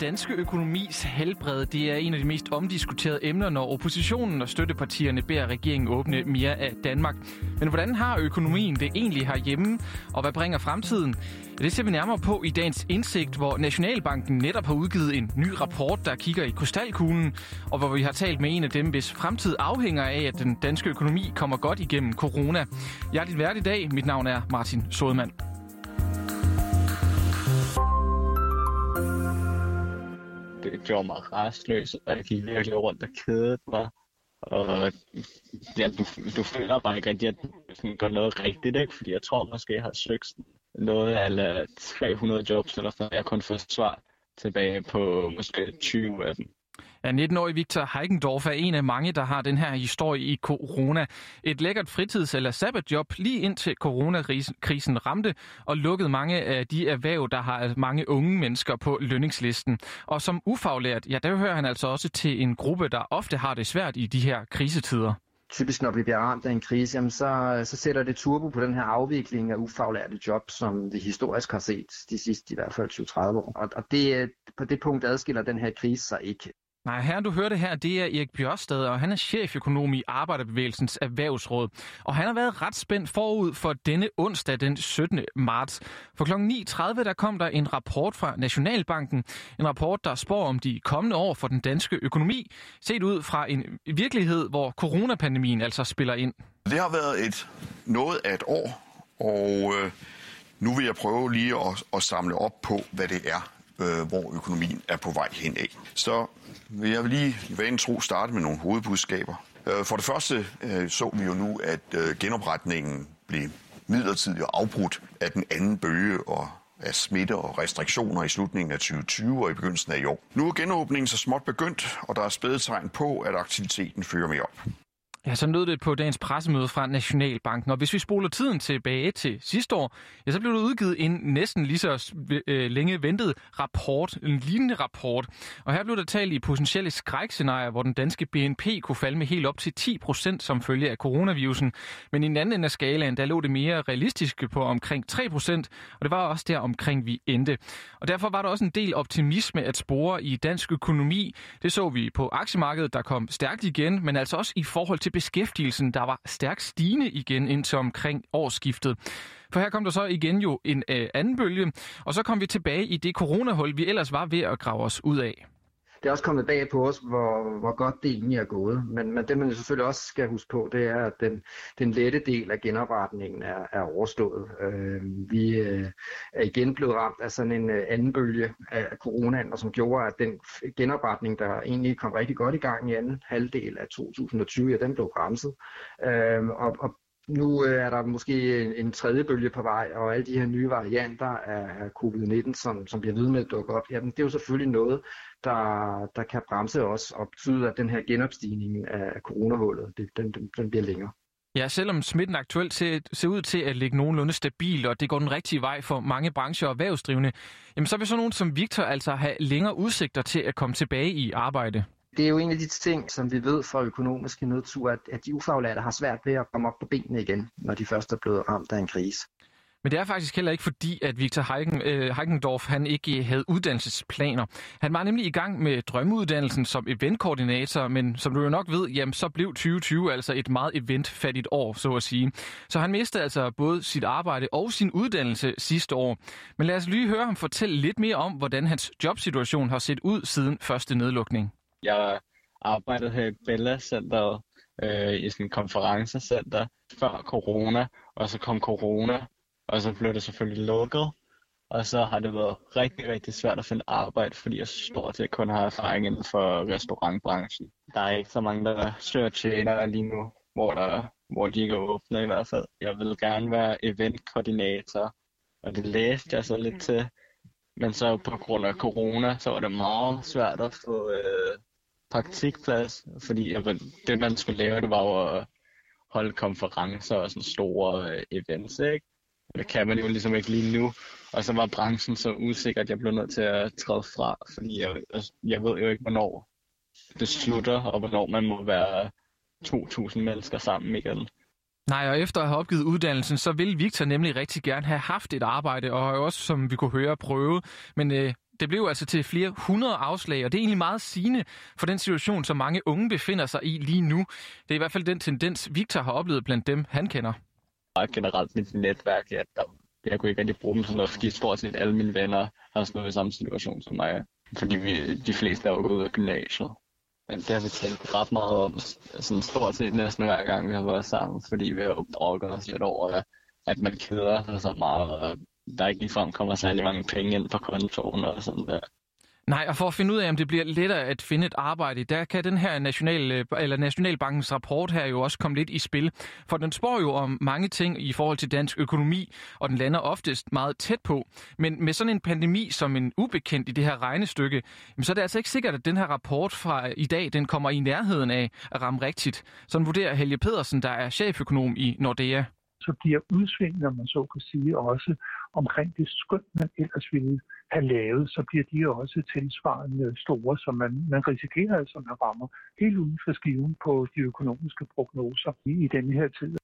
danske økonomis helbred, det er en af de mest omdiskuterede emner, når oppositionen og støttepartierne beder regeringen åbne mere af Danmark. Men hvordan har økonomien det egentlig herhjemme, og hvad bringer fremtiden? Ja, det ser vi nærmere på i dagens indsigt, hvor Nationalbanken netop har udgivet en ny rapport, der kigger i krystalkuglen, og hvor vi har talt med en af dem, hvis fremtid afhænger af, at den danske økonomi kommer godt igennem corona. Jeg er dit vært i dag. Mit navn er Martin Sodemann. Gjorde mig restløs, og jeg gik virkelig rundt og kedede mig. Og ja, du, du føler bare ikke rigtig, at du gør noget rigtigt, ikke? Fordi jeg tror måske, jeg har søgt noget af 300 jobs, eller sådan, jeg kun får svar tilbage på måske 20 af dem. Ja, 19-årig Victor Heikendorf er en af mange, der har den her historie i corona. Et lækkert fritids- eller sabbatjob lige indtil coronakrisen ramte og lukkede mange af de erhverv, der har mange unge mennesker på lønningslisten. Og som ufaglært, ja, der hører han altså også til en gruppe, der ofte har det svært i de her krisetider typisk når vi bliver ramt af en krise, jamen så, så sætter det turbo på den her afvikling af ufaglærte job, som vi historisk har set de sidste i hvert fald 20-30 år. Og, og det, på det punkt adskiller den her krise sig ikke. Nej, her du hørte her, det er Erik Bjørstad, og han er cheføkonom i Arbejderbevægelsens Erhvervsråd. Og han har været ret spændt forud for denne onsdag den 17. marts. For kl. 9.30 der kom der en rapport fra Nationalbanken. En rapport, der spår om de kommende år for den danske økonomi, set ud fra en virkelighed, hvor coronapandemien altså spiller ind. Det har været et noget af et år, og øh, nu vil jeg prøve lige at, at samle op på, hvad det er, øh, hvor økonomien er på vej hen af. Så vil jeg lige vanen tro starte med nogle hovedbudskaber. Øh, for det første øh, så vi jo nu, at øh, genopretningen blev midlertidigt afbrudt af den anden bølge og af smitte og restriktioner i slutningen af 2020 og i begyndelsen af i år. Nu er genåbningen så småt begyndt, og der er spædetegn på, at aktiviteten fører med op. Ja, så lød det på dagens pressemøde fra Nationalbanken. Og hvis vi spoler tiden tilbage til sidste år, ja, så blev der udgivet en næsten lige så øh, længe ventet rapport, en lignende rapport. Og her blev der talt i potentielle skrækscenarier, hvor den danske BNP kunne falde med helt op til 10 procent som følge af coronavirusen. Men i den anden ende af skalaen, der lå det mere realistiske på omkring 3 procent, og det var også der omkring vi endte. Og derfor var der også en del optimisme at spore i dansk økonomi. Det så vi på aktiemarkedet, der kom stærkt igen, men altså også i forhold til beskæftigelsen, der var stærkt stigende igen indtil omkring årsskiftet. For her kom der så igen jo en øh, anden bølge, og så kom vi tilbage i det coronahul, vi ellers var ved at grave os ud af det er også kommet bag på os, hvor, hvor godt det egentlig er gået. Men, men det man selvfølgelig også skal huske på, det er, at den, den lette del af genopretningen er, er overstået. Øh, vi øh, er igen blevet ramt af sådan en øh, anden bølge af coronaen, og som gjorde, at den genopretning, der egentlig kom rigtig godt i gang i anden halvdel af 2020, ja, den blev bremset. Øh, og, og nu øh, er der måske en, en tredje bølge på vej, og alle de her nye varianter af covid-19, som, som bliver ved med at dukke op, jamen det er jo selvfølgelig noget, der, der kan bremse os og betyde, at den her genopstigning af coronahullet, det, den, den, den bliver længere. Ja, selvom smitten aktuelt ser, ser ud til at ligge nogenlunde stabil, og det går den rigtige vej for mange brancher og erhvervsdrivende, jamen så vil sådan nogen som Victor altså have længere udsigter til at komme tilbage i arbejde. Det er jo en af de ting, som vi ved fra økonomiske nødtur, at, at de ufaglærte har svært ved at komme op på benene igen, når de først er blevet ramt af en krise. Men det er faktisk heller ikke fordi, at Victor Heiken, øh, Heikendorf han ikke havde uddannelsesplaner. Han var nemlig i gang med drømmeuddannelsen som eventkoordinator, men som du jo nok ved, jamen, så blev 2020 altså et meget eventfattigt år, så at sige. Så han mistede altså både sit arbejde og sin uddannelse sidste år. Men lad os lige høre ham fortælle lidt mere om, hvordan hans jobsituation har set ud siden første nedlukning. Jeg arbejdede her i Bella Center øh, i sådan en konferencecenter før corona, og så kom corona, og så blev det selvfølgelig lukket. Og så har det været rigtig, rigtig svært at finde arbejde, fordi jeg stort set kun har erfaring inden for restaurantbranchen. Der er ikke så mange, der søger tjenere lige nu, hvor, der, hvor de ikke er åbne i hvert fald. Jeg vil gerne være eventkoordinator, og det læste jeg så lidt til. Men så på grund af corona, så var det meget svært at få øh, praktikplads, fordi det, man skulle lave, det var jo at holde konferencer og sådan store øh, events, ikke? Det kan man jo ligesom ikke lige nu. Og så var branchen så usikker, at jeg blev nødt til at træde fra, fordi jeg, altså, jeg ved jo ikke, hvornår det slutter, og hvornår man må være 2.000 mennesker sammen igen. Nej, og efter at have opgivet uddannelsen, så ville Victor nemlig rigtig gerne have haft et arbejde, og har jo også, som vi kunne høre, prøvet. Men øh, det blev altså til flere hundrede afslag, og det er egentlig meget sigende for den situation, som mange unge befinder sig i lige nu. Det er i hvert fald den tendens, Victor har oplevet blandt dem, han kender. Generelt mit netværk, ja, der, jeg kunne ikke rigtig bruge dem sådan noget, fordi stort set alle mine venner har stået i samme situation som mig. Fordi vi, de fleste er jo gået ud af gymnasiet. Men det har vi talt ret meget om, sådan stort set næsten hver gang, vi har været sammen, fordi vi har drukket os lidt over, at man keder sig så meget, og der ikke ligefrem kommer særlig mange penge ind på kontoen og sådan der. Nej, og for at finde ud af, om det bliver lettere at finde et arbejde, der kan den her national, øh, eller Nationalbankens rapport her jo også komme lidt i spil. For den spår jo om mange ting i forhold til dansk økonomi, og den lander oftest meget tæt på. Men med sådan en pandemi som en ubekendt i det her regnestykke, så er det altså ikke sikkert, at den her rapport fra i dag, den kommer i nærheden af at ramme rigtigt. Sådan vurderer Helge Pedersen, der er cheføkonom i Nordea så bliver udsvingene, man så kan sige, også omkring det skøn, man ellers ville have lavet, så bliver de også tilsvarende store, så man, man risikerer altså, at man rammer helt uden for skiven på de økonomiske prognoser i, i denne her tid.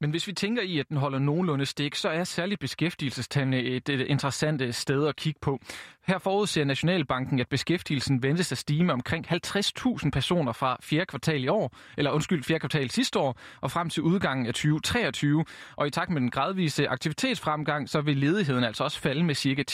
Men hvis vi tænker i, at den holder nogenlunde stik, så er særligt beskæftigelsestallene et, et interessant øh, sted at kigge på. Her forudser Nationalbanken, at beskæftigelsen ventes at stige med omkring 50.000 personer fra fjerde kvartal i år, eller undskyld, fjerde kvartal sidste år, og frem til udgangen af 2023. Og i takt med den gradvise aktivitetsfremgang, så vil ledigheden altså også falde med ca.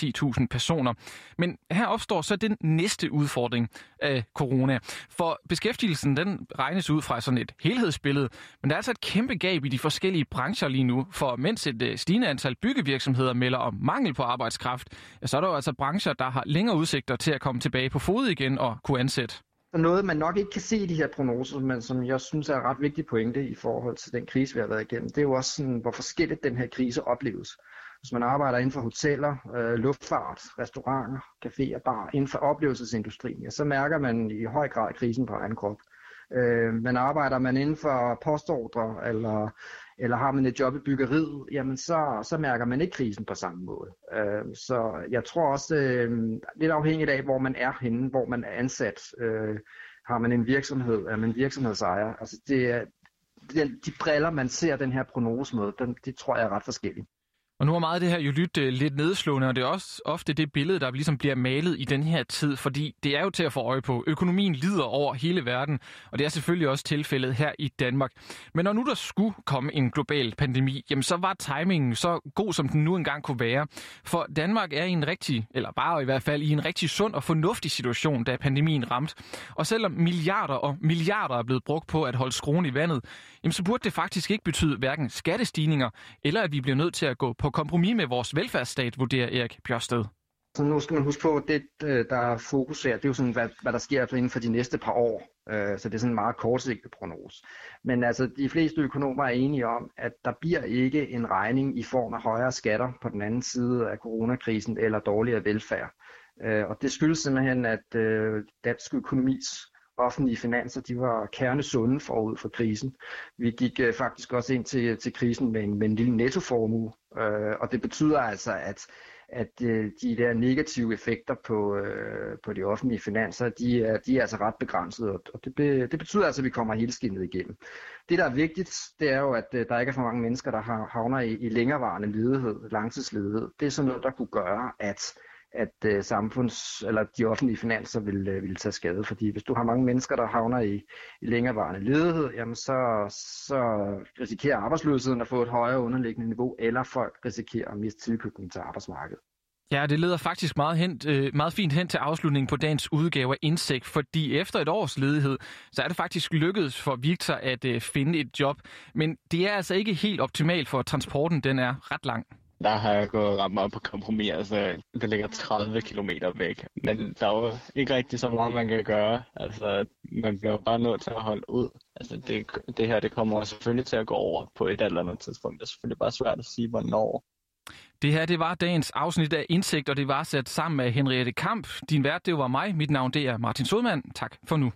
10.000 personer. Men her opstår så den næste udfordring af corona. For beskæftigelsen, den regnes ud fra sådan et helhedsbillede, men der er altså et kæmpe gab i de forskellige brancher lige nu, for mens et øh, stigende antal byggevirksomheder melder om mangel på arbejdskraft, så er der jo altså brancher, der har længere udsigter til at komme tilbage på fod igen og kunne ansætte. Noget, man nok ikke kan se i de her prognoser, men som jeg synes er en ret vigtig pointe i forhold til den krise, vi har været igennem, det er jo også sådan, hvor forskelligt den her krise opleves. Hvis man arbejder inden for hoteller, øh, luftfart, restauranter, caféer, bar, inden for oplevelsesindustrien, ja, så mærker man i høj grad krisen på egen krop. Øh, men arbejder man inden for postordre, eller, eller har man et job i byggeriet, jamen så, så mærker man ikke krisen på samme måde. Øh, så jeg tror også, øh, lidt afhængigt af, hvor man er henne, hvor man er ansat, øh, har man en virksomhed, er man virksomhedsejer, altså det er, de briller, man ser den her prognose med, den, de tror jeg er ret forskellige. Og nu er meget af det her jo lyt øh, lidt nedslående, og det er også ofte det billede, der ligesom bliver malet i den her tid, fordi det er jo til at få øje på. Økonomien lider over hele verden, og det er selvfølgelig også tilfældet her i Danmark. Men når nu der skulle komme en global pandemi, jamen så var timingen så god, som den nu engang kunne være. For Danmark er i en rigtig, eller bare i hvert fald i en rigtig sund og fornuftig situation, da pandemien ramte. Og selvom milliarder og milliarder er blevet brugt på at holde skruen i vandet, jamen så burde det faktisk ikke betyde hverken skattestigninger, eller at vi bliver nødt til at gå på kompromis med vores velfærdsstat, vurderer Erik Bjørsted. Så nu skal man huske på, at det, øh, der er fokus her, det er jo sådan, hvad, hvad der sker inden for de næste par år. Øh, så det er sådan en meget kortsigtet prognose. Men altså, de fleste økonomer er enige om, at der bliver ikke en regning i form af højere skatter på den anden side af coronakrisen eller dårligere velfærd. Øh, og det skyldes simpelthen, at dansk økonomis offentlige finanser, de var kernesunde forud for krisen. Vi gik øh, faktisk også ind til, til krisen med en, med en lille nettoformue, øh, og det betyder altså, at, at øh, de der negative effekter på, øh, på de offentlige finanser, de er, de er altså ret begrænsede, og det, be, det betyder altså, at vi kommer helskindet igennem. Det, der er vigtigt, det er jo, at øh, der ikke er for mange mennesker, der havner i, i længerevarende ledighed, langtidsledighed. Det er sådan noget, der kunne gøre, at at øh, samfunds, eller de offentlige finanser vil, øh, vil tage skade. Fordi hvis du har mange mennesker, der havner i, i længerevarende ledighed, jamen så, så risikerer arbejdsløsheden at få et højere underliggende niveau, eller folk risikerer at miste tilknytning til arbejdsmarkedet. Ja, det leder faktisk meget, hen, øh, meget fint hen til afslutningen på dagens udgave af Indsigt, fordi efter et års ledighed, så er det faktisk lykkedes for Victor at øh, finde et job. Men det er altså ikke helt optimalt, for transporten den er ret lang der har jeg gået ret meget på kompromis. Altså, det ligger 30 km væk. Men der er jo ikke rigtig så meget, man kan gøre. Altså, man bliver bare nødt til at holde ud. Altså, det, det her det kommer selvfølgelig til at gå over på et eller andet tidspunkt. Det er selvfølgelig bare svært at sige, hvornår. Det her, det var dagens afsnit af Indsigt, og det var sat sammen med Henriette Kamp. Din vært, det var mig. Mit navn, det er Martin Sodman. Tak for nu.